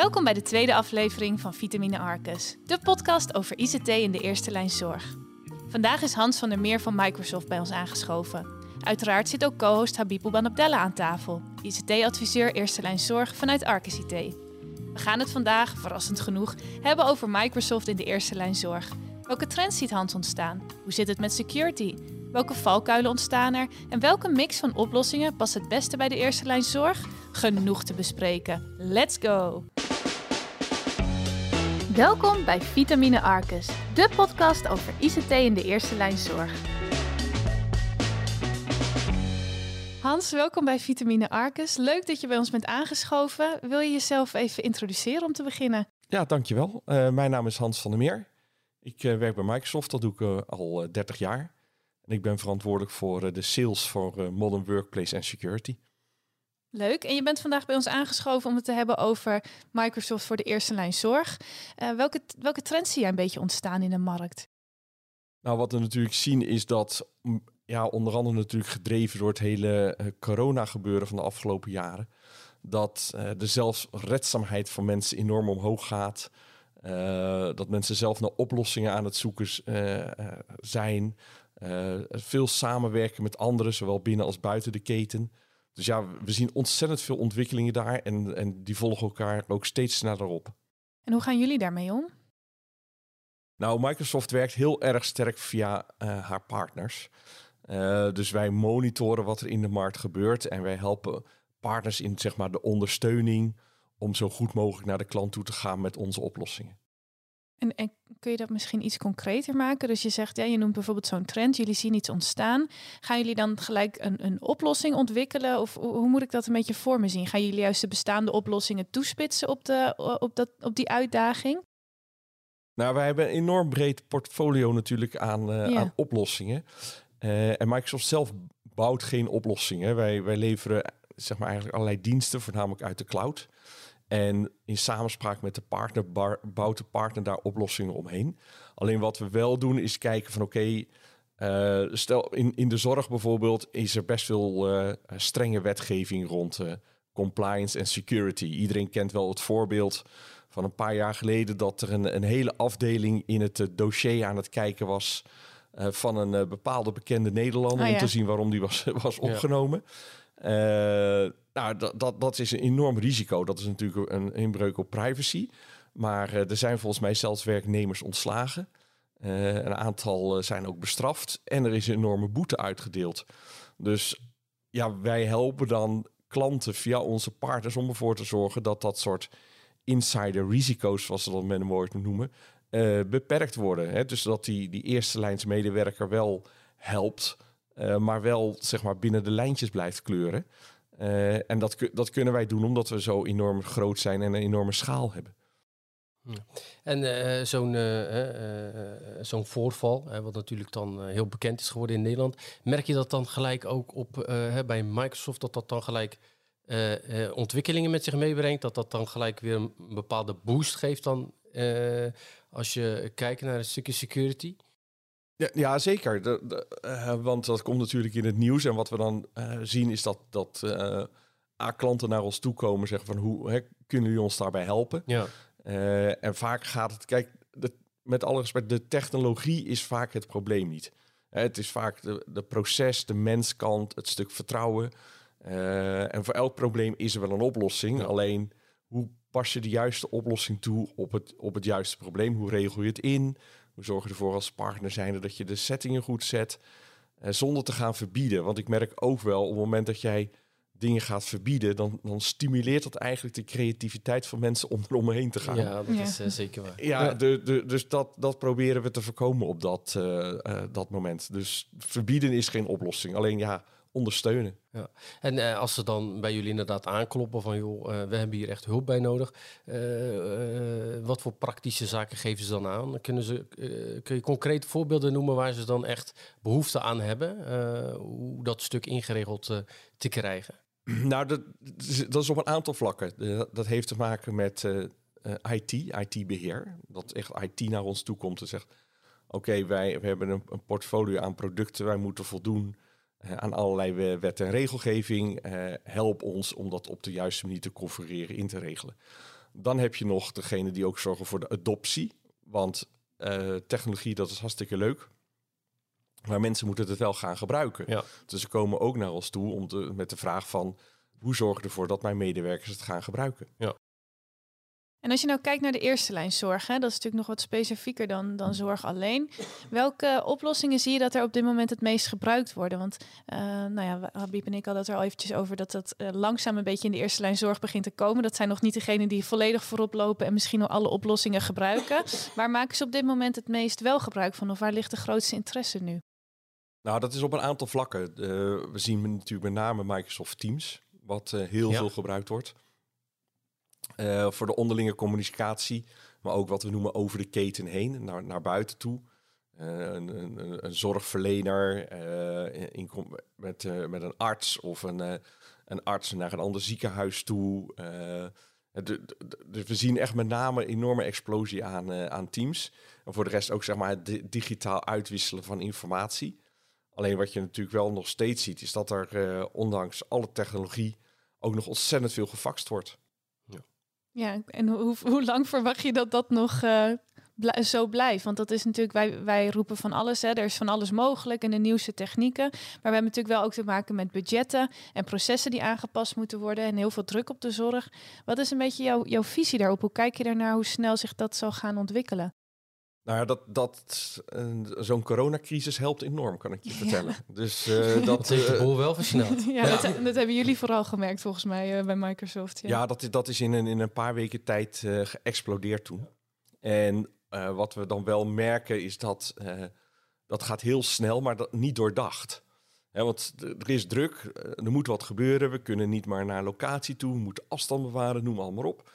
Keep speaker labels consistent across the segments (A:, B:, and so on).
A: Welkom bij de tweede aflevering van Vitamine Arcus, de podcast over ICT in de eerste lijn zorg. Vandaag is Hans van der Meer van Microsoft bij ons aangeschoven. Uiteraard zit ook co-host Habib Abdella aan tafel, ICT-adviseur eerste lijn zorg vanuit Arcus IT. We gaan het vandaag, verrassend genoeg, hebben over Microsoft in de eerste lijn zorg. Welke trends ziet Hans ontstaan? Hoe zit het met security? Welke valkuilen ontstaan er? En welke mix van oplossingen past het beste bij de eerste lijn zorg? Genoeg te bespreken. Let's go! Welkom bij Vitamine Arcus, de podcast over ICT in de eerste lijn zorg. Hans, welkom bij Vitamine Arcus. Leuk dat je bij ons bent aangeschoven. Wil je jezelf even introduceren om te beginnen?
B: Ja, dankjewel. Uh, mijn naam is Hans van der Meer. Ik uh, werk bij Microsoft, dat doe ik uh, al 30 jaar. En ik ben verantwoordelijk voor de sales voor Modern Workplace en Security.
A: Leuk. En je bent vandaag bij ons aangeschoven om het te hebben over Microsoft voor de eerste lijn zorg. Uh, welke, welke trends zie jij een beetje ontstaan in de markt?
B: Nou, wat we natuurlijk zien is dat, ja, onder andere natuurlijk gedreven door het hele uh, corona-gebeuren van de afgelopen jaren, dat uh, de zelfredzaamheid van mensen enorm omhoog gaat. dat mensen zelf naar oplossingen aan het zoeken zijn. veel samenwerken met anderen, zowel binnen als buiten de keten. Dus ja, we zien ontzettend veel ontwikkelingen daar en, en die volgen elkaar ook steeds sneller op.
A: En hoe gaan jullie daarmee om?
B: Nou, Microsoft werkt heel erg sterk via uh, haar partners. Uh, dus wij monitoren wat er in de markt gebeurt en wij helpen partners in zeg maar, de ondersteuning om zo goed mogelijk naar de klant toe te gaan met onze oplossingen.
A: En, en, kun je dat misschien iets concreter maken? Dus je zegt, ja, je noemt bijvoorbeeld zo'n trend, jullie zien iets ontstaan. Gaan jullie dan gelijk een, een oplossing ontwikkelen? Of hoe moet ik dat een beetje voor me zien? Gaan jullie juist de bestaande oplossingen toespitsen op, de, op, dat, op die uitdaging?
B: Nou, wij hebben een enorm breed portfolio natuurlijk aan, uh, aan oplossingen. Uh, en Microsoft zelf bouwt geen oplossingen. Wij, wij leveren zeg maar eigenlijk allerlei diensten, voornamelijk uit de cloud. En in samenspraak met de partner bouwt de partner daar oplossingen omheen. Alleen wat we wel doen is kijken van oké, okay, uh, stel in, in de zorg bijvoorbeeld is er best veel uh, strenge wetgeving rond uh, compliance en security. Iedereen kent wel het voorbeeld van een paar jaar geleden dat er een, een hele afdeling in het dossier aan het kijken was van een bepaalde bekende Nederlander oh, ja. om te zien waarom die was, was opgenomen. Ja. Nou, dat, dat, dat is een enorm risico. Dat is natuurlijk een inbreuk op privacy. Maar uh, er zijn volgens mij zelfs werknemers ontslagen. Uh, een aantal zijn ook bestraft. En er is een enorme boete uitgedeeld. Dus ja, wij helpen dan klanten via onze partners om ervoor te zorgen dat dat soort insider risico's, zoals ze dat met een woord noemen, beperkt worden. Hè? Dus dat die, die eerste lijns medewerker wel helpt, maar wel zeg maar binnen de lijntjes blijft kleuren. Uh, en dat, dat kunnen wij doen omdat we zo enorm groot zijn en een enorme schaal hebben.
C: En uh, zo'n uh, zo'n voorval, wat natuurlijk dan heel bekend is geworden in Nederland, merk je dat dan gelijk ook op bij Microsoft, dat dat dan gelijk ontwikkelingen met zich meebrengt, dat dat dan gelijk weer een bepaalde boost geeft dan als je kijkt naar een stukje security?
B: Ja, ja zeker. De, de, uh, want dat komt natuurlijk in het nieuws. En wat we dan uh, zien is dat, dat uh, A-klanten naar ons toe komen. Zeggen van hoe hè, kunnen jullie ons daarbij helpen? Ja. en vaak gaat het, kijk, de, met alle respect, de technologie is vaak het probleem niet. het is vaak de, de proces, de menskant, het stuk vertrouwen. en voor elk probleem is er wel een oplossing. Ja. Alleen hoe pas je de juiste oplossing toe op het, op het juiste probleem? Hoe regel je het in? We zorgen ervoor als partner zijnde dat je de settingen goed zet. Uh, zonder te gaan verbieden. Want ik merk ook wel op het moment dat jij dingen gaat verbieden, dan, dan stimuleert dat eigenlijk de creativiteit van mensen om eromheen te gaan.
C: Ja, dat is uh, zeker waar.
B: Ja, De, de, dus dat, dat proberen we te voorkomen op dat, uh, dat moment. Dus verbieden is geen oplossing. Alleen ja, ondersteunen.
C: Ja. En uh, als ze dan bij jullie inderdaad aankloppen van joh, uh, we hebben hier echt hulp bij nodig. Uh, wat voor praktische zaken geven ze dan aan? Kunnen ze, kun je concrete voorbeelden noemen waar ze dan echt behoefte aan hebben? hoe dat stuk ingeregeld te krijgen?
B: Nou, dat, dat, is op een aantal vlakken. Dat heeft te maken met IT, IT-beheer. Dat echt IT naar ons toe komt en zegt... oké, wij we hebben een, een portfolio aan producten, wij moeten voldoen aan allerlei wet en regelgeving. Uh, help ons om dat op de juiste manier te configureren, in te regelen. Dan heb je nog degene die ook zorgen voor de adoptie. Want technologie, dat is hartstikke leuk. Maar mensen moeten het wel gaan gebruiken.
C: Ja.
B: Dus ze komen ook naar ons toe om te, met de vraag van... hoe zorg ik ervoor dat mijn medewerkers het gaan gebruiken?
C: Ja.
A: En als je nou kijkt naar de eerste lijn zorg, hè, dat is natuurlijk nog wat specifieker dan, dan zorg alleen. Welke oplossingen zie je dat er op dit moment het meest gebruikt worden? Want uh, nou ja, Habib en ik hadden het er al eventjes over dat dat uh, langzaam een beetje in de eerste lijn zorg begint te komen. Dat zijn nog niet degenen die volledig voorop lopen en misschien al alle oplossingen gebruiken. waar maken ze op dit moment het meest wel gebruik van? Of waar ligt de grootste interesse nu?
B: Nou, dat is op een aantal vlakken. Uh, we zien natuurlijk met name Microsoft Teams, wat heel ja. veel gebruikt wordt. Uh, voor de onderlinge communicatie, maar ook wat we noemen over de keten heen, naar, naar buiten toe. Uh, een, een, een, zorgverlener uh, in, met, met een arts of een, een arts naar een ander ziekenhuis toe. De, we zien echt met name een enorme explosie aan, aan teams. En voor de rest ook zeg maar het digitaal uitwisselen van informatie. Alleen wat je natuurlijk wel nog steeds ziet, is dat er ondanks alle technologie ook nog ontzettend veel gefaxt wordt.
A: Ja, en hoe, hoe lang verwacht je dat dat nog uh, zo blijft? Want dat is natuurlijk, wij, wij roepen van alles, hè. er is van alles mogelijk en de nieuwste technieken. Maar we hebben natuurlijk wel ook te maken met budgetten en processen die aangepast moeten worden en heel veel druk op de zorg. Wat is een beetje jouw, jouw visie daarop? Hoe kijk je daarnaar, hoe snel zich dat zal gaan ontwikkelen?
B: Nou ja, dat, dat, zo'n coronacrisis helpt enorm, kan ik je vertellen. Dus uh, dat
C: heeft de boel wel versneld.
A: ja, ja. Dat, dat, hebben jullie vooral gemerkt volgens mij uh, bij Microsoft.
B: Ja, ja dat, dat is in een, in een paar weken tijd uh, geëxplodeerd toen. En wat we dan wel merken is dat dat gaat heel snel, maar dat niet doordacht. He, want er is druk, er moet wat gebeuren. We kunnen niet maar naar locatie toe, we moeten afstand bewaren, noem maar, maar op.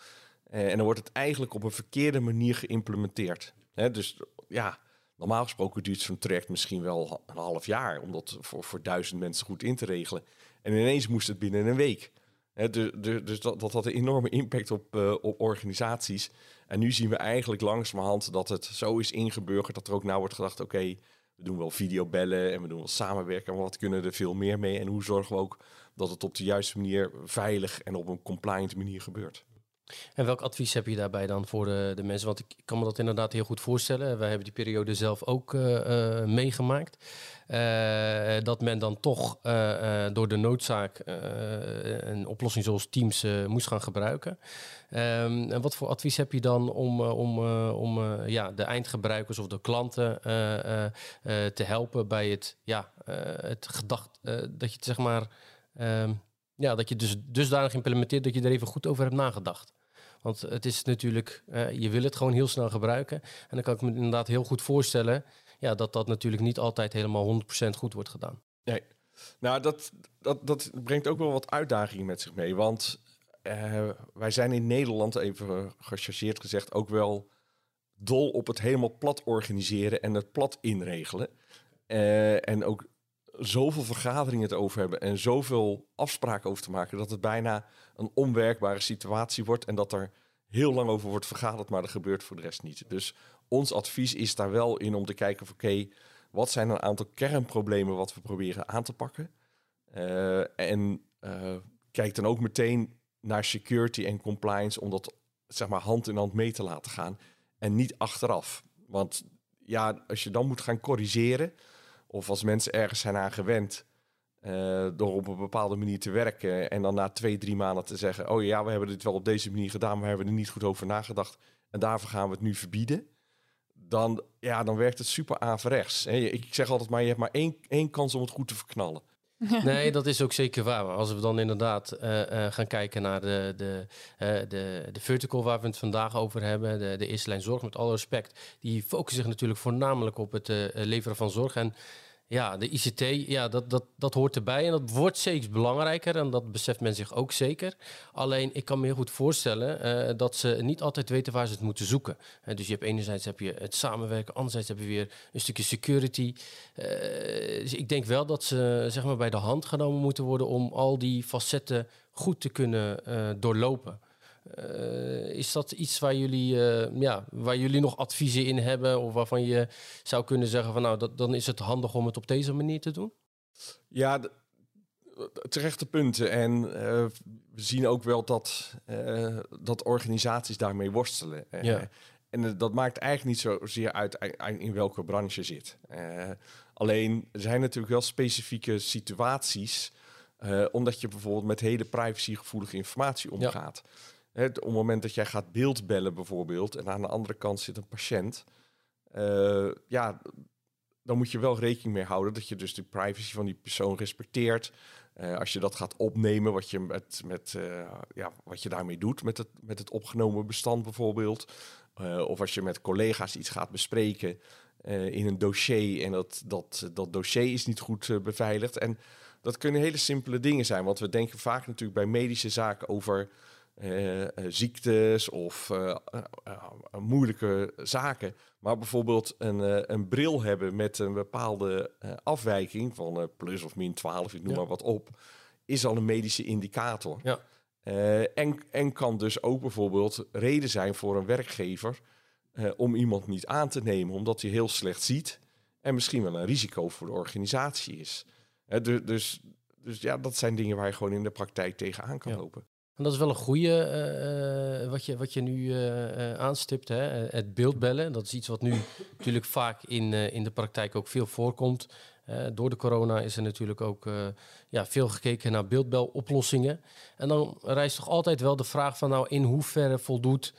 B: en dan wordt het eigenlijk op een verkeerde manier geïmplementeerd dus ja, normaal gesproken duurt zo'n traject misschien wel een half jaar om dat voor, voor duizend mensen goed in te regelen. En ineens moest het binnen een week. dus, dus dat, dat had een enorme impact op, uh, op organisaties. En nu zien we eigenlijk langzamerhand dat het zo is ingeburgerd dat er ook nou wordt gedacht: oké, we doen wel videobellen en we doen wel samenwerken. Maar wat kunnen er veel meer mee? En hoe zorgen we ook dat het op de juiste manier veilig en op een compliant manier gebeurt?
C: En welk advies heb je daarbij dan voor de, de mensen? Want ik kan me dat inderdaad heel goed voorstellen. Wij hebben die periode zelf ook uh, uh, meegemaakt. Dat men dan toch door de noodzaak een oplossing zoals Teams moest gaan gebruiken. Um, en wat voor advies heb je dan om, om, om ja, de eindgebruikers of de klanten te helpen bij het, ja, het gedacht dat je het zeg maar. Um, ja, dat je dus dusdanig implementeert dat je er even goed over hebt nagedacht. Want het is natuurlijk, uh, je wil het gewoon heel snel gebruiken. En dan kan ik me inderdaad heel goed voorstellen ja, dat dat natuurlijk niet altijd helemaal 100% goed wordt gedaan.
B: Nee, nou dat, dat, dat brengt ook wel wat uitdagingen met zich mee. Want uh, wij zijn in Nederland, even gechargeerd gezegd, ook wel dol op het helemaal plat organiseren en het plat inregelen. Uh, en ook zoveel vergaderingen het over hebben en zoveel afspraken over te maken, dat het bijna een onwerkbare situatie wordt en dat er heel lang over wordt vergaderd, maar er gebeurt voor de rest niet. Dus ons advies is daar wel in om te kijken van oké, wat zijn een aantal kernproblemen wat we proberen aan te pakken? Uh, en uh, kijk dan ook meteen naar security en compliance om dat zeg maar hand in hand mee te laten gaan en niet achteraf. Want ja, als je dan moet gaan corrigeren, of als mensen ergens zijn aan gewend uh, door op een bepaalde manier te werken en dan na twee, drie maanden te zeggen: Oh ja, we hebben dit wel op deze manier gedaan, maar we hebben er niet goed over nagedacht en daarvoor gaan we het nu verbieden. Dan, ja, dan werkt het super averechts. Ik zeg altijd maar, je hebt maar één, één kans om het goed te verknallen.
C: Nee, dat is ook zeker waar. Als we dan inderdaad uh, uh, gaan kijken naar de, de, uh, de, de vertical waar we het vandaag over hebben, de, de eerste lijn zorg, met alle respect, die focussen zich natuurlijk voornamelijk op het leveren van zorg. En ja, de ICT, ja, dat, dat, dat hoort erbij en dat wordt steeds belangrijker en dat beseft men zich ook zeker. Alleen, ik kan me heel goed voorstellen uh, dat ze niet altijd weten waar ze het moeten zoeken. Dus je hebt enerzijds heb je het samenwerken, anderzijds heb je weer een stukje security. Uh, dus ik denk wel dat ze zeg maar, bij de hand genomen moeten worden om al die facetten goed te kunnen doorlopen. Uh, is dat iets waar jullie, uh, ja, waar jullie nog adviezen in hebben? Of waarvan je zou kunnen zeggen van nou, dat, dan is het handig om het op deze manier te doen?
B: Ja, terechte punten. En we zien ook wel dat, dat organisaties daarmee worstelen.
C: Ja.
B: En dat maakt eigenlijk niet zozeer uit in welke branche je zit. alleen er zijn natuurlijk wel specifieke situaties. omdat je bijvoorbeeld met hele privacygevoelige informatie omgaat. Het, op het moment dat jij gaat beeldbellen bijvoorbeeld... en aan de andere kant zit een patiënt... ja, dan moet je wel rekening mee houden dat je dus de privacy van die persoon respecteert. Uh, als je dat gaat opnemen, wat je, met, met, uh, ja, wat je daarmee doet met het, met het opgenomen bestand bijvoorbeeld. Of als je met collega's iets gaat bespreken in een dossier en dat, dat, dat dossier is niet goed beveiligd. En dat kunnen hele simpele dingen zijn, want we denken vaak natuurlijk bij medische zaken over uh, ziektes of uh, moeilijke zaken. Maar bijvoorbeeld een, een bril hebben met een bepaalde afwijking van plus of min 12, ik noem maar wat op, is al een medische indicator.
C: Ja.
B: en, en kan dus ook bijvoorbeeld reden zijn voor een werkgever om iemand niet aan te nemen, omdat hij heel slecht ziet en misschien wel een risico voor de organisatie is. dus, dus, dus ja, dat zijn dingen waar je gewoon in de praktijk tegenaan kan lopen.
C: En dat is wel een goede uh, wat, je, wat je nu uh, aanstipt, hè? het beeldbellen. Dat is iets wat nu natuurlijk vaak in, in de praktijk ook veel voorkomt. door de corona is er natuurlijk ook ja, veel gekeken naar beeldbeloplossingen. En dan rijst toch altijd wel de vraag van nou in hoeverre voldoet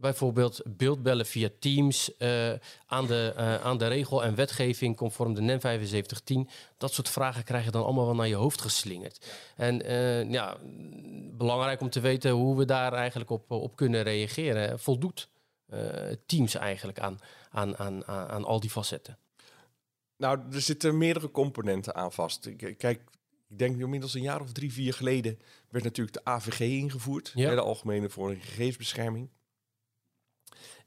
C: bijvoorbeeld beeldbellen via Teams uh, aan, de, uh, aan de regel en wetgeving conform de NEN 7510. Dat soort vragen krijg je dan allemaal wel naar je hoofd geslingerd. En uh, ja, belangrijk om te weten hoe we daar eigenlijk op, op kunnen reageren. Voldoet Teams eigenlijk aan, aan, aan, aan al die facetten?
B: Nou, er zitten meerdere componenten aan vast. Kijk, ik denk inmiddels een jaar of drie, vier geleden werd natuurlijk de AVG ingevoerd. Ja. De Algemene voor Gegevensbescherming.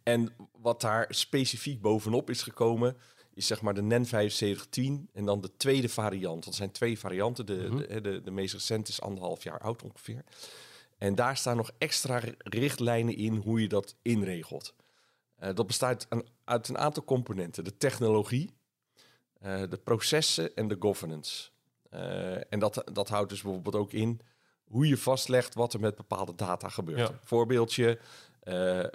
B: En wat daar specifiek bovenop is gekomen, is zeg maar de NEN 7510 en dan de tweede variant. Dat zijn twee varianten. De, mhm. de, de, de, meest recente is anderhalf jaar oud ongeveer. En daar staan nog extra richtlijnen in hoe je dat inregelt. Uh, dat bestaat uit een aantal componenten. De technologie, uh, de processen en de governance. Uh, en dat, dat houdt dus bijvoorbeeld ook in hoe je vastlegt wat er met bepaalde data gebeurt. Ja. Voorbeeldje,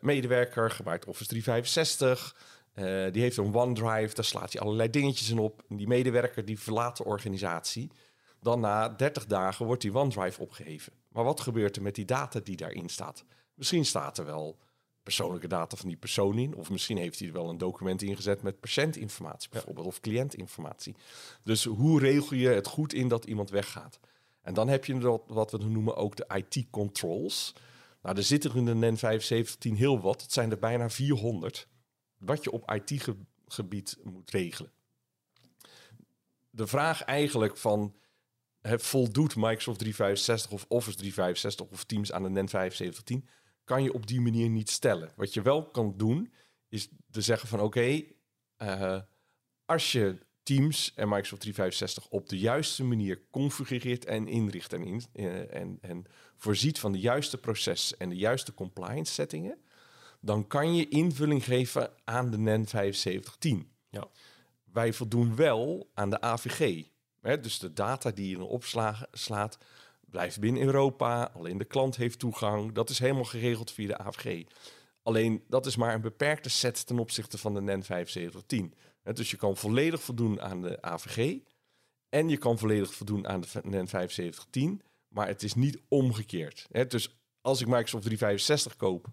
B: medewerker, gebruikt Office 365. Uh, die heeft een OneDrive, daar slaat hij allerlei dingetjes in op. Die medewerker die verlaat de organisatie. Dan na 30 dagen wordt die OneDrive opgeheven. Maar wat gebeurt er met die data die daarin staat? Misschien staat er wel persoonlijke data van die persoon in. Of misschien heeft hij er wel een document ingezet met patiëntinformatie bijvoorbeeld. Of cliëntinformatie. Dus hoe regel je het goed in dat iemand weggaat? En dan heb je wat we noemen ook de IT-controls. Nou, er zitten in de NEN 7510 heel wat. Het zijn er bijna 400. Wat je op IT-gebied moet regelen. De vraag eigenlijk van... voldoet Microsoft 365 of Office 365 of Teams aan de NEN 7510... kan je op die manier niet stellen. Wat je wel kan doen, is te zeggen van... oké, eh, als je Teams en Microsoft 365 op de juiste manier configureert en inricht en, in, uh, en, en voorziet van de juiste processen en de juiste compliance settingen, dan kan je invulling geven aan de NEN 7510.
C: Ja.
B: Wij voldoen wel aan de AVG. Hè, dus de data die je opslaat, blijft binnen Europa. Alleen de klant heeft toegang. Dat is helemaal geregeld via de AVG. Alleen dat is maar een beperkte set ten opzichte van de NEN 7510. Dus je kan volledig voldoen aan de AVG en je kan volledig voldoen aan de NEN 7510, maar het is niet omgekeerd. Dus als ik Microsoft 365 koop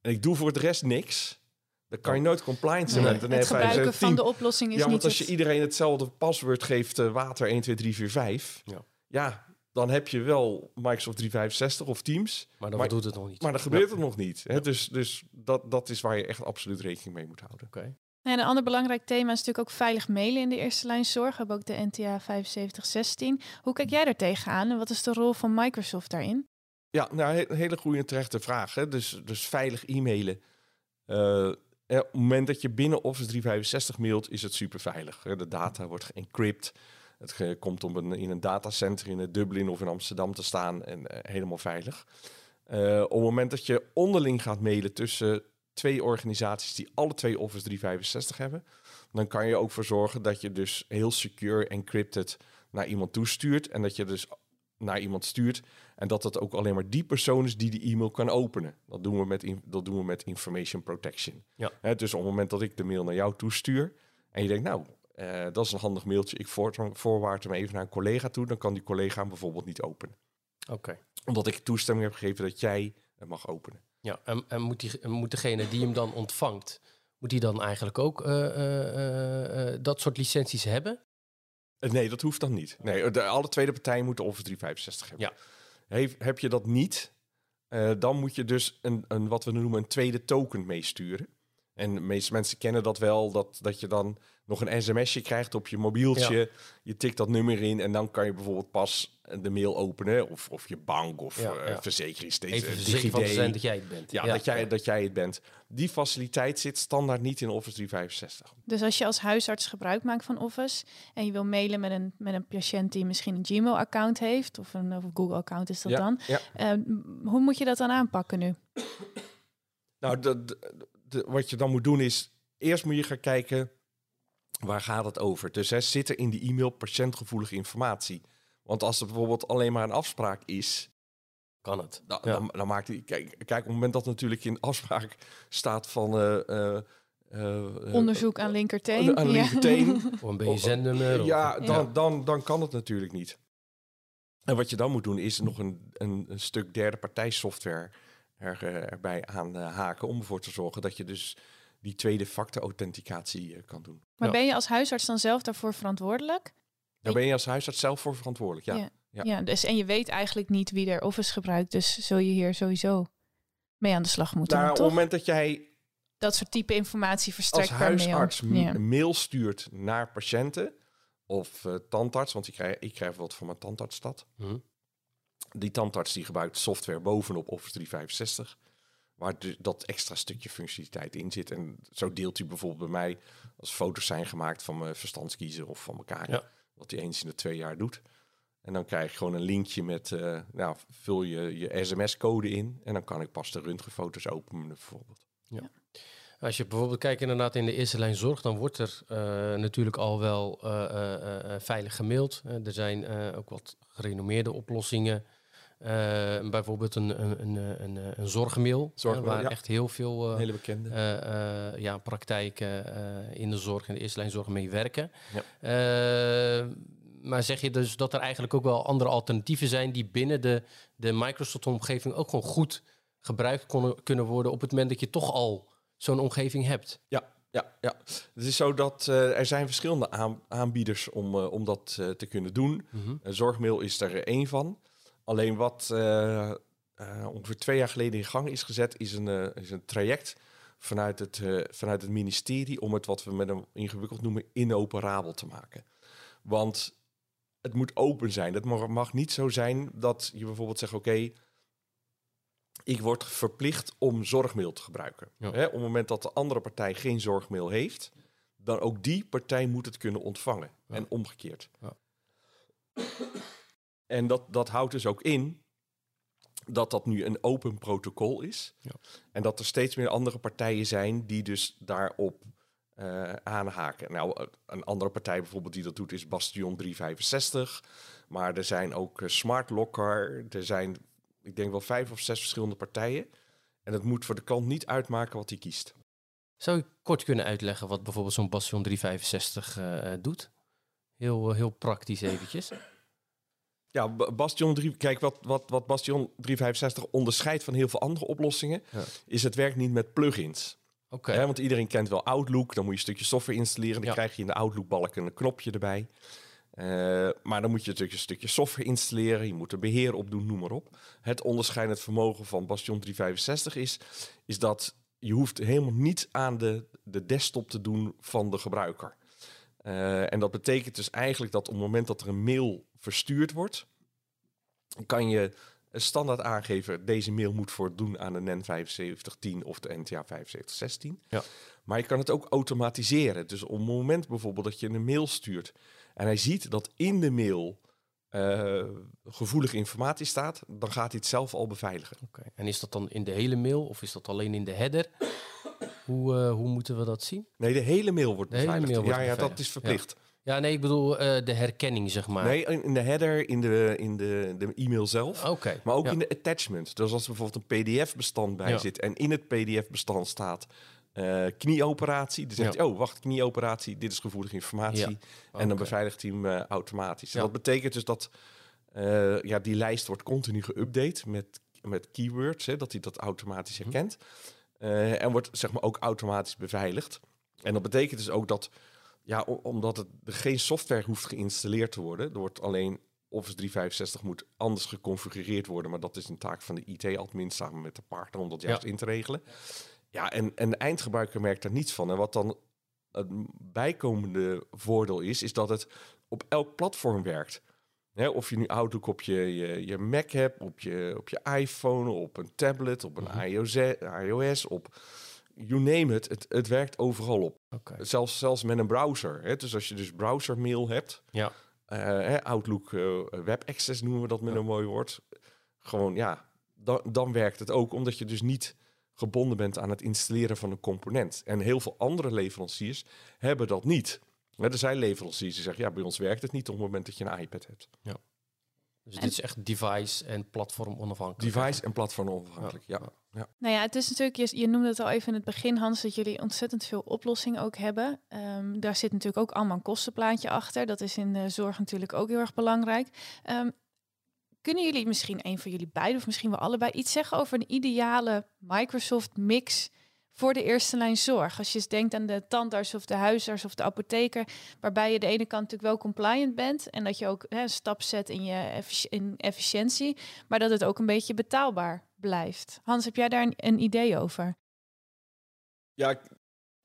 B: en ik doe voor de rest niks, dan kan je nooit compliant zijn met de
A: NEN 7510. Het gebruiken van de oplossing is
B: ja,
A: want
B: als je iedereen hetzelfde paswoord geeft, uh, water 1, 2, 3, 4, 5, ja. ja, dan heb je wel Microsoft 365 of Teams.
C: Maar dan doet het nog niet.
B: Maar dan gebeurt het nog niet. Hè? Dus, dus dat, dat is waar je echt absoluut rekening mee moet houden.
C: Oké.
A: En een ander belangrijk thema is natuurlijk ook veilig mailen in de eerste lijn zorg. We hebben ook de NTA 7516. Hoe kijk jij daar tegenaan en wat is de rol van Microsoft daarin?
B: Ja, nou, een hele goede en terechte vraag. Hè? Dus, dus veilig e-mailen. Uh, op het moment dat je binnen Office 365 mailt, is het super veilig. De data wordt geencrypt. Het komt om een, in een datacenter in Dublin of in Amsterdam te staan en helemaal veilig. Op het moment dat je onderling gaat mailen tussen twee organisaties die alle twee Office 365 hebben, dan kan je ook voor zorgen dat je dus heel secure encrypted naar iemand toestuurt en dat je dus naar iemand stuurt en dat het ook alleen maar die persoon is die die e-mail kan openen. Dat doen we met, dat doen we met information protection.
C: Ja.
B: Dus op het moment dat ik de mail naar jou toestuur en je denkt, nou, eh, dat is een handig mailtje, ik voorwaard hem even naar een collega toe, dan kan die collega hem bijvoorbeeld niet openen.
C: Oké.
B: Omdat ik toestemming heb gegeven dat jij het mag openen.
C: Ja, en, en moet, die, moet degene die hem dan ontvangt, moet die dan eigenlijk ook eh, eh, eh, dat soort licenties hebben?
B: Nee, dat hoeft dan niet. Nee, de, alle tweede partijen moeten Office 365 hebben.
C: Ja.
B: Heb, heb je dat niet, dan moet je dus een, een, wat we noemen een tweede token meesturen. En de meeste mensen kennen dat wel, dat, dat je dan nog een sms'je krijgt op je mobieltje. Je tikt dat nummer in en dan kan je bijvoorbeeld pas de mail openen. Of, of je bank of
C: Ja,
B: eh,
C: ja.
B: verzekering steeds.
C: Even
B: eh,
C: verzekerd van zijn dat jij het bent.
B: Ja, Dat, jij, dat jij het bent. Die faciliteit zit standaard niet in Office 365.
A: Dus als je als huisarts gebruik maakt van Office en je wil mailen met een, met een patiënt die misschien een Gmail-account heeft of een of Google-account is dat
B: ja,
A: dan,
B: Ja.
A: eh, m- hoe moet je dat dan aanpakken nu?
B: Nou, de, de- de- wat je dan moet doen is, eerst moet je gaan kijken, waar gaat het over? Dus hè, zit er in die e-mail patiëntgevoelige informatie? Want als er bijvoorbeeld alleen maar een afspraak is,
C: Kan het.
B: dan,
C: Ja.
B: dan, dan maakt die... Kijk, kijk, op het moment dat natuurlijk in afspraak staat van... eh, eh, eh,
A: Onderzoek aan linkerteen.
B: aan
A: Ja.
B: linkerteen.
C: Of een BSN-nummer.
B: Ja,
A: Ja.
B: dan, Dan, dan kan het natuurlijk niet. En wat je dan moet doen is nog een, een, een stuk derde partij software er, erbij aan eh, haken om ervoor te zorgen dat je dus die tweede factor authenticatie eh, kan doen.
A: Maar
C: Ja.
A: ben je als huisarts dan zelf daarvoor verantwoordelijk?
B: Daar ben je als huisarts zelf voor verantwoordelijk. Ja.
A: Ja.
B: Ja.
A: Ja. dus en je weet eigenlijk niet wie er Office gebruikt, dus zul je hier sowieso mee aan de slag moeten,
B: Nou, op het moment dat jij
A: Dat soort type informatie
B: als
A: verstrekt mail.
B: huisarts m-
A: Ja.
B: een mail stuurt naar patiënten of eh, tandarts, want ik krijg, ik krijg wat van mijn tandarts dat.
C: Hm.
B: Die tandarts die gebruikt software bovenop Office 365, waar dat extra stukje functionaliteit in zit. En zo deelt hij bijvoorbeeld bij mij, als foto's zijn gemaakt van mijn verstandskiezer of van elkaar,
C: Ja.
B: wat hij eens in de twee jaar doet. En dan krijg je gewoon een linkje met, eh, nou, vul je je sms-code in en dan kan ik pas de röntgenfoto's openen bijvoorbeeld.
C: Als je bijvoorbeeld kijkt inderdaad in de eerste lijn zorg, dan wordt er eh, natuurlijk al wel eh, veilig gemaild. Er zijn ook wat gerenommeerde oplossingen. Eh, bijvoorbeeld een, een, een, een, een, zorgmail, eh,
B: Zorgmail,
C: waar
B: ja.
C: echt heel veel eh,
B: hele bekende.
C: eh, eh, ja, praktijken eh, in de zorg, in de eerste lijn zorg mee werken.
B: Ja.
C: Eh, maar zeg je dus dat er eigenlijk ook wel andere alternatieven zijn die binnen de, de Microsoft-omgeving ook gewoon goed gebruikt konnen, kunnen worden op het moment dat je toch al zo'n omgeving hebt?
B: Ja, ja, ja. Het is zo dat eh, er zijn verschillende aan, aanbieders om, eh, om dat eh, te kunnen doen. Eh, Zorgmail is er één van. Alleen wat eh, eh, ongeveer twee jaar geleden in gang is gezet, is een, eh, is een traject vanuit het, vanuit het ministerie om het wat we met een ingewikkeld noemen inoperabel te maken. Want het moet open zijn. Het mag, mag niet zo zijn dat je bijvoorbeeld zegt: oké, ik word verplicht om zorgmail te gebruiken.
C: Ja.
B: Op het moment dat de andere partij geen zorgmail heeft, dan ook die partij moet het kunnen ontvangen.
C: Ja.
B: En omgekeerd.
C: Ja.
B: En dat, dat houdt dus ook in dat dat nu een open protocol is.
C: Ja.
B: En dat er steeds meer andere partijen zijn die dus daarop eh, aanhaken. Nou, een andere partij bijvoorbeeld die dat doet is Bastion 365. Maar er zijn ook eh, Smart Locker. Er zijn, ik denk wel vijf of zes verschillende partijen. En het moet voor de klant niet uitmaken wat hij kiest.
C: Zou je kort kunnen uitleggen wat bijvoorbeeld zo'n Bastion 365 eh, eh, doet? Heel, eh, heel praktisch eventjes.
B: Ja, Bastion 3, kijk, wat, wat, wat Bastion 365 onderscheidt van heel veel andere oplossingen,
C: Ja.
B: is het werkt niet met plugins.
C: Oké.
B: Want iedereen kent wel Outlook, dan moet je een stukje software installeren, dan
C: Ja.
B: krijg je in de Outlook-balk een knopje erbij. Eh, maar dan moet je natuurlijk een stukje software installeren, je moet er beheer op doen, noem maar op. Het onderscheidend vermogen van Bastion 365 is, is dat je hoeft helemaal niet aan de, de desktop te doen van de gebruiker. Eh, en dat betekent dus eigenlijk dat op het moment dat er een mail verstuurd wordt, kan je standaard aangeven, deze mail moet voldoen aan de NEN 7510 of de NTA 7516.
C: Ja.
B: Maar je kan het ook automatiseren. Dus op het moment bijvoorbeeld dat je een mail stuurt en hij ziet dat in de mail eh, gevoelige informatie staat, dan gaat hij het zelf al beveiligen.
C: Oké. En is dat dan in de hele mail of is dat alleen in de header? Hoe, eh, hoe moeten we dat zien?
B: Nee, de hele mail wordt
C: De hele
B: beveiligd.
C: mail wordt
B: ja, ja, dat is verplicht.
C: Ja, nee, ik bedoel de herkenning, zeg maar.
B: Nee, in de header, in de, in de, de e-mail zelf.
C: Oké.
B: maar ook in de attachment. Dus als er bijvoorbeeld een pdf-bestand bij zit en in het pdf-bestand staat uh, knieoperatie. Dan zegt hij, oh, wacht, knieoperatie, dit is gevoelige informatie. En dan beveiligt hij hem automatisch. Dat betekent dus dat uh, ja, die lijst wordt continu geüpdate met, met keywords, hè, dat hij dat automatisch mhm. herkent. Uh, en wordt zeg maar ook automatisch beveiligd. En dat betekent dus ook dat, ja, omdat het, er geen software hoeft geïnstalleerd te worden, er wordt alleen Office 365 moet anders geconfigureerd worden, maar dat is een taak van de IT-admin samen met de partner om dat juist in te regelen. Ja, en, en de eindgebruiker merkt er niets van. En wat dan het bijkomende voordeel is, is dat het op elk platform werkt of je nu Outlook op je, je, je, Mac hebt, op je, op je iPhone, op een tablet, op een iOS, iOS, op you name it, het, het werkt overal op. Zelfs, zelfs met een browser. Hè. Dus als je dus browsermail hebt,
C: ja.
B: Uh, Outlook uh, Web Access noemen we dat met een mooi woord. Gewoon ja, dan, dan werkt het ook, omdat je dus niet gebonden bent aan het installeren van een component. En heel veel andere leveranciers hebben dat niet. Er zijn leveranciers die zeggen, ja, bij ons werkt het niet op het moment dat je een iPad hebt.
C: Ja. Dus dit is echt device en platform onafhankelijk.
B: Device en platform onafhankelijk, ja. ja.
A: Nou ja, het is natuurlijk, je, noemde het al even in het begin, Hans, dat jullie ontzettend veel oplossingen ook hebben. Um, daar zit natuurlijk ook allemaal een kostenplaatje achter. Dat is in de zorg natuurlijk ook heel erg belangrijk. Um, kunnen jullie misschien een van jullie beiden, of misschien wel allebei, iets zeggen over een ideale Microsoft mix voor de eerste lijn zorg. Als je denkt aan de tandarts of de huisarts of de apotheker, waarbij je de ene kant natuurlijk wel compliant bent en dat je ook hè, een stap zet in je in efficiëntie, maar dat het ook een beetje betaalbaar blijft. Hans, heb jij daar een, idee over?
B: Ja,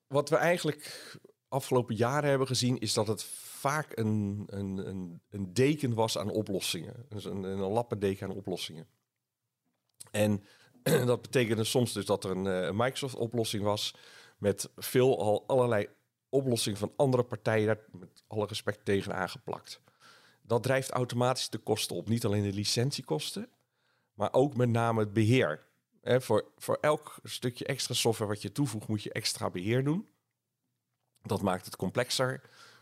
B: wat we eigenlijk afgelopen jaren hebben gezien, is dat het vaak een, een, een, een deken was aan oplossingen. Dus een, een lappendeken aan oplossingen. En dat betekende soms dus dat er een uh, Microsoft-oplossing was met veel al allerlei oplossingen van andere partijen daar met alle respect tegen aangeplakt. Dat drijft automatisch de kosten op. Niet alleen de licentiekosten, maar ook met name het beheer. voor, voor elk stukje extra software wat je toevoegt, moet je extra beheer doen. Dat maakt het complexer.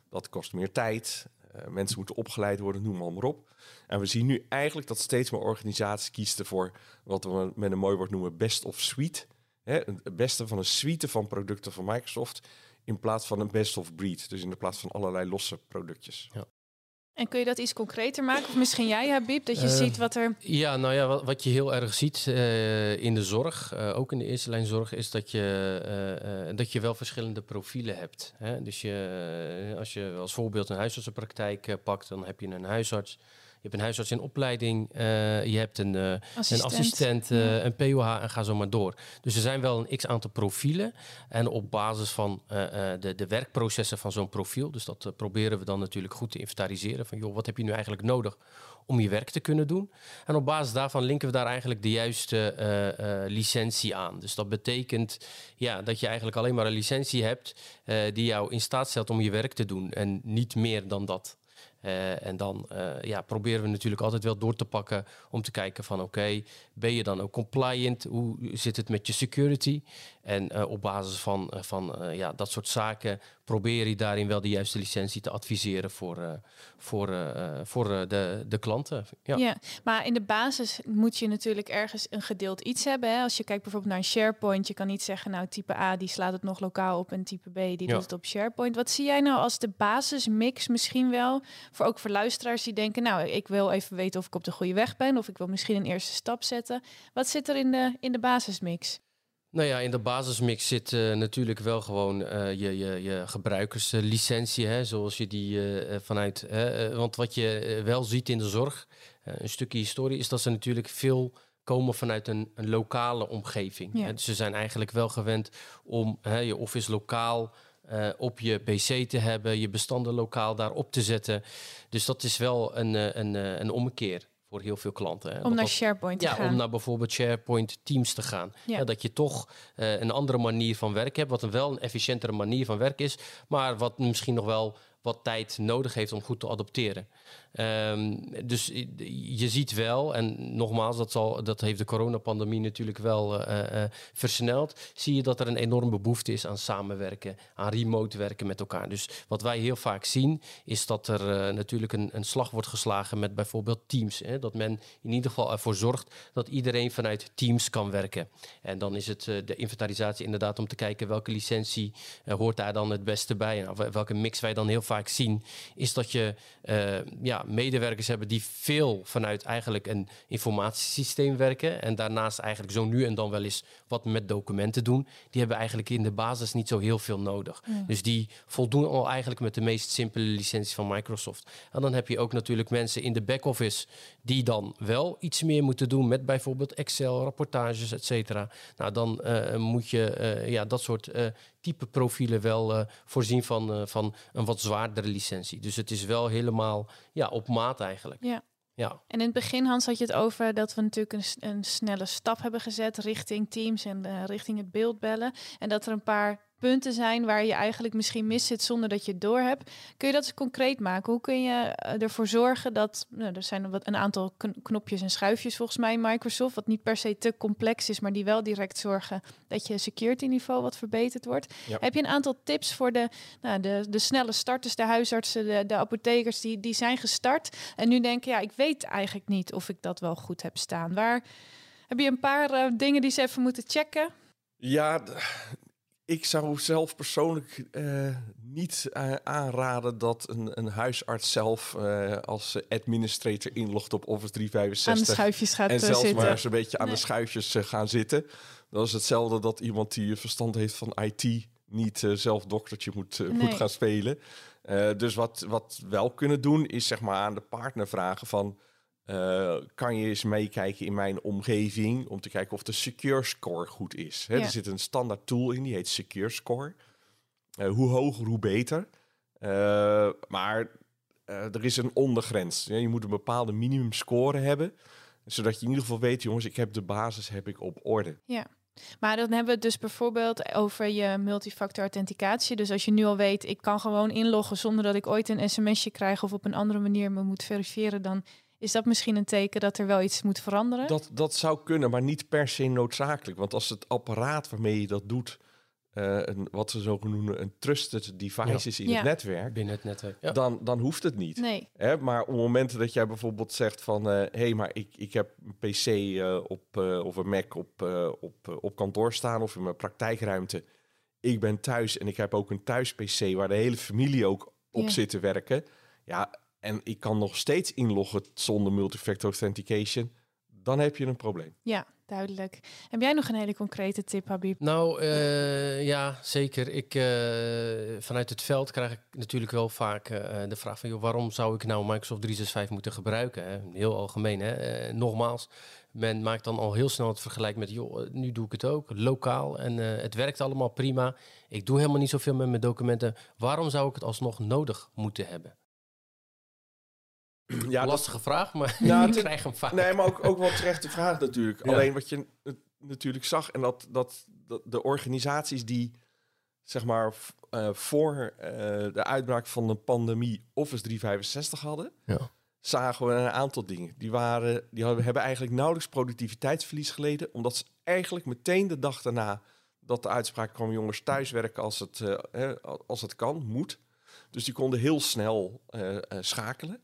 B: Dat kost meer tijd. Uh, mensen moeten opgeleid worden, noem maar, maar op. En we zien nu eigenlijk dat steeds meer organisaties kiezen voor wat we met een mooi woord noemen best of suite. Hè, het beste van een suite van producten van Microsoft in plaats van een best of breed. Dus in de plaats van allerlei losse productjes.
C: Ja.
A: En kun je dat iets concreter maken? Of misschien jij, Habib, dat je uh, ziet wat er...
C: Ja, nou ja, wat, wat je heel erg ziet uh, in de zorg, uh, ook in de eerste lijn zorg, is dat je, dat je wel verschillende profielen hebt. Hè? Dus je, als je als voorbeeld een huisartsenpraktijk pakt, dan heb je een huisarts hebt een huisarts in opleiding, uh, je hebt een, uh, assistent, een, assistent uh, een POH en ga zo maar door. Dus er zijn wel een x aantal profielen. En op basis van de, de werkprocessen van zo'n profiel, dus dat proberen we dan natuurlijk goed te inventariseren. Van joh, wat heb je nu eigenlijk nodig om je werk te kunnen doen? En op basis daarvan linken we daar eigenlijk de juiste licentie aan. Dus dat betekent ja, dat je eigenlijk alleen maar een licentie hebt die jou in staat stelt om je werk te doen. En niet meer dan dat. Uh, en dan uh, ja, proberen we natuurlijk altijd wel door te pakken om te kijken van oké, ben je dan ook compliant? Hoe zit het met je security? En uh, op basis van, van ja, dat soort zaken probeer je daarin wel de juiste licentie te adviseren voor, voor, voor de, de klanten.
A: Ja. ja. maar in de basis moet je natuurlijk ergens een gedeeld iets hebben. Hè? Als je kijkt bijvoorbeeld naar een SharePoint, je kan niet zeggen nou type A die slaat het nog lokaal op en type B die doet het op SharePoint. Wat zie jij nou als de basismix misschien wel? Voor ook voor luisteraars die denken, nou, ik wil even weten of ik op de goede weg ben, of ik wil misschien een eerste stap zetten. Wat zit er in de, in de basismix?
C: Nou ja, in de basismix zit uh, natuurlijk wel gewoon uh, je, je, je gebruikerslicentie, hè, zoals je die uh, vanuit. want wat je wel ziet in de zorg, een stukje historie, is dat ze natuurlijk veel komen vanuit een, een lokale omgeving. Ja. Dus ze zijn eigenlijk wel gewend om je office lokaal uh, op je PC te hebben, je bestanden lokaal daarop te zetten. Dus dat is wel een, eh, een, eh, een ommekeer voor heel veel klanten. Hè.
A: Om naar SharePoint te
C: ja,
A: gaan.
C: om naar bijvoorbeeld SharePoint Teams te gaan. Ja. dat je toch uh, een andere manier van werk hebt, wat een wel een efficiëntere manier van werk is, maar wat misschien nog wel wat tijd nodig heeft om goed te adopteren. Ehm, dus je ziet wel, en nogmaals, dat, zal, dat heeft de coronapandemie natuurlijk wel uh, versneld. Zie je dat er een enorme behoefte is aan samenwerken, aan remote werken met elkaar. Dus wat wij heel vaak zien, is dat er natuurlijk een, een slag wordt geslagen met bijvoorbeeld Teams. Hè? Dat men in ieder geval ervoor zorgt dat iedereen vanuit Teams kan werken. En dan is het de inventarisatie inderdaad om te kijken welke licentie hoort daar dan het beste bij. En welke mix wij dan heel vaak zien, is dat je ja, medewerkers hebben die veel vanuit eigenlijk een informatiesysteem werken. En daarnaast eigenlijk zo nu en dan wel eens wat met documenten doen. Die hebben eigenlijk in de basis niet zo heel veel nodig. Dus die voldoen al eigenlijk met de meest simpele licentie van Microsoft. En dan heb je ook natuurlijk mensen in de back-office die dan wel iets meer moeten doen met bijvoorbeeld Excel, rapportages, et cetera. Nou, dan uh, moet je uh, ja, dat soort uh, type profielen wel voorzien van, van een wat zwaardere licentie. Dus het is wel helemaal ja, op maat eigenlijk.
A: Ja. Ja. En in het begin, Hans, had je het over dat we natuurlijk een, een snelle stap hebben gezet richting Teams en richting het beeldbellen. En dat er een paar punten zijn waar je eigenlijk misschien mis zit zonder dat je het door hebt. Kun je dat eens concreet maken? Hoe kun je eh, ervoor zorgen dat nou, er zijn wat een aantal knopjes en schuifjes volgens mij in Microsoft, wat niet per se te complex is, maar die wel direct zorgen dat je security niveau wat verbeterd wordt. Heb je een aantal tips voor de, nou, de, de snelle starters, de huisartsen, de, de apothekers die, die zijn gestart en nu denken, ja, ik weet eigenlijk niet of ik dat wel goed heb staan. Waar heb je een paar uh, dingen die ze even moeten checken?
B: Ja, ik zou zelf persoonlijk uh, niet uh, aanraden dat een, een huisarts zelf uh, als administrator inlogt op Office 365.
A: Aan de schuifjes gaat
B: En zelfs
A: zitten.
B: maar eens een beetje aan de schuifjes gaan zitten. Dat is hetzelfde dat iemand die verstand heeft van IT niet zelf doktertje moet, nee. moet gaan spelen. dus wat, wat wel kunnen doen is zeg maar aan de partner vragen van uh, kan je eens meekijken in mijn omgeving om te kijken of de Secure Score goed is. Ja. Er zit een standaard tool in, die heet Secure Score. Uh, hoe hoger, hoe beter. Uh, maar er is een ondergrens. Ja, je moet een bepaalde minimum score hebben, zodat je in ieder geval weet, jongens, ik heb de basis heb ik op orde.
A: Ja. Maar dan hebben we het dus bijvoorbeeld over je multifactor authenticatie. Dus als je nu al weet, ik kan gewoon inloggen zonder dat ik ooit een sms'je krijg of op een andere manier me moet verifiëren, dan is dat misschien een teken dat er wel iets moet veranderen?
B: Dat, dat zou kunnen, maar niet per se noodzakelijk. Want als het apparaat waarmee je dat doet, uh, een, wat ze zo noemen een trusted device ja. is in
A: Ja.
B: het netwerk,
C: binnen het netwerk. Ja.
B: dan, dan hoeft het niet.
A: Nee.
B: Hè, maar op momenten dat jij bijvoorbeeld zegt van... hé, hey, maar ik, ik heb een pc uh, op, uh, of een Mac op, uh, op, op kantoor staan... of in mijn praktijkruimte. Ik ben thuis en ik heb ook een thuis-pc... waar de hele familie ook op
A: Ja.
B: zit te werken. Ja, en ik kan nog steeds inloggen zonder multifactor authentication... dan heb je een probleem.
A: Ja, duidelijk. Heb jij nog een hele concrete tip, Habib?
C: Nou, uh, ja, zeker. Ik, uh, vanuit het veld krijg ik natuurlijk wel vaak uh, de vraag van... Joh, waarom zou ik nou Microsoft 365 moeten gebruiken? Hè? Heel algemeen, hè? nogmaals, men maakt dan al heel snel het vergelijk met... joh, nu doe ik het ook, lokaal, en het werkt allemaal prima. Ik doe helemaal niet zoveel met mijn documenten. Waarom zou ik het alsnog nodig moeten hebben?
B: Ja,
C: Lastige dat, vraag, maar ik krijg hem vaak.
B: Nee, maar ook, ook wel terechte vraag natuurlijk. Ja. Alleen wat je natuurlijk zag... en dat, dat, dat de organisaties die zeg maar uh, voor uh, de uitbraak van de pandemie Office 365 hadden...
C: Ja.
B: zagen we een aantal dingen. Die, waren, die hadden, hebben eigenlijk nauwelijks productiviteitsverlies geleden... omdat ze eigenlijk meteen de dag daarna dat de uitspraak kwam... jongens, thuiswerken als het, uh, als het kan, moet. Dus die konden heel snel schakelen...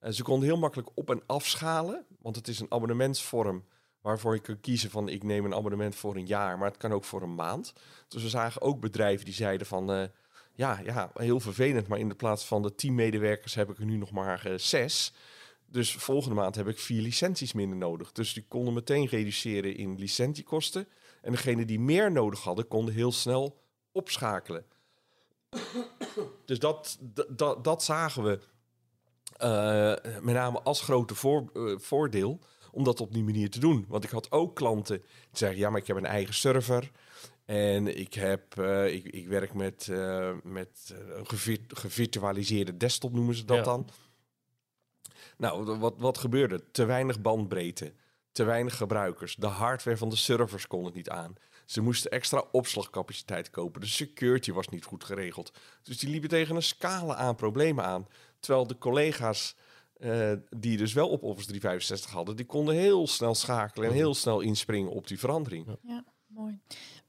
B: En ze konden heel makkelijk op- en afschalen, want het is een abonnementsvorm waarvoor je kan kiezen van ik neem een abonnement voor een jaar, maar het kan ook voor een maand. Dus we zagen ook bedrijven die zeiden van uh, ja, ja, heel vervelend, maar in de plaats van de tien medewerkers heb ik er nu nog maar uh, zes. Dus volgende maand heb ik vier licenties minder nodig. Dus die konden meteen reduceren in licentiekosten. En degene die meer nodig hadden, konden heel snel opschakelen. Dus dat, dat, dat zagen we uh, met name als grote voor, uh, voordeel om dat op die manier te doen. Want ik had ook klanten die zeggen: ja, maar ik heb een eigen server. En ik, heb, uh, ik, ik werk met, met een gevirt, gevirtualiseerde desktop, noemen ze dat ja. dan. Nou, wat, wat gebeurde? Te weinig bandbreedte, te weinig gebruikers. De hardware van de servers kon het niet aan. Ze moesten extra opslagcapaciteit kopen. De security was niet goed geregeld. Dus die liepen tegen een scala aan problemen aan. Terwijl de collega's die dus wel op Office 365 hadden, die konden heel snel schakelen en heel snel inspringen op die verandering.
A: Ja, mooi.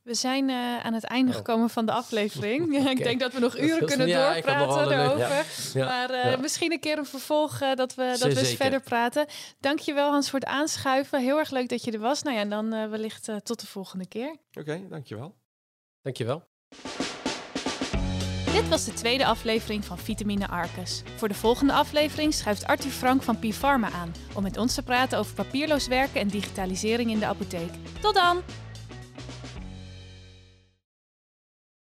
A: We zijn uh, aan het einde oh. gekomen van de aflevering. okay. ik denk dat we nog uren kunnen ja, doorpraten erover. Ja. Maar uh, misschien een keer een vervolg uh, dat we, dat we eens verder praten. Dankjewel Hans voor het aanschuiven. Heel erg leuk dat je er was. Nou ja, en dan wellicht tot de volgende keer.
B: Oké, okay, dankjewel.
C: Dankjewel.
A: Dit was de tweede aflevering van Vitamine Arcus. Voor de volgende aflevering schuift Arthur Frank van Pi Pharma aan om met ons te praten over papierloos werken en digitalisering in de apotheek. Tot dan!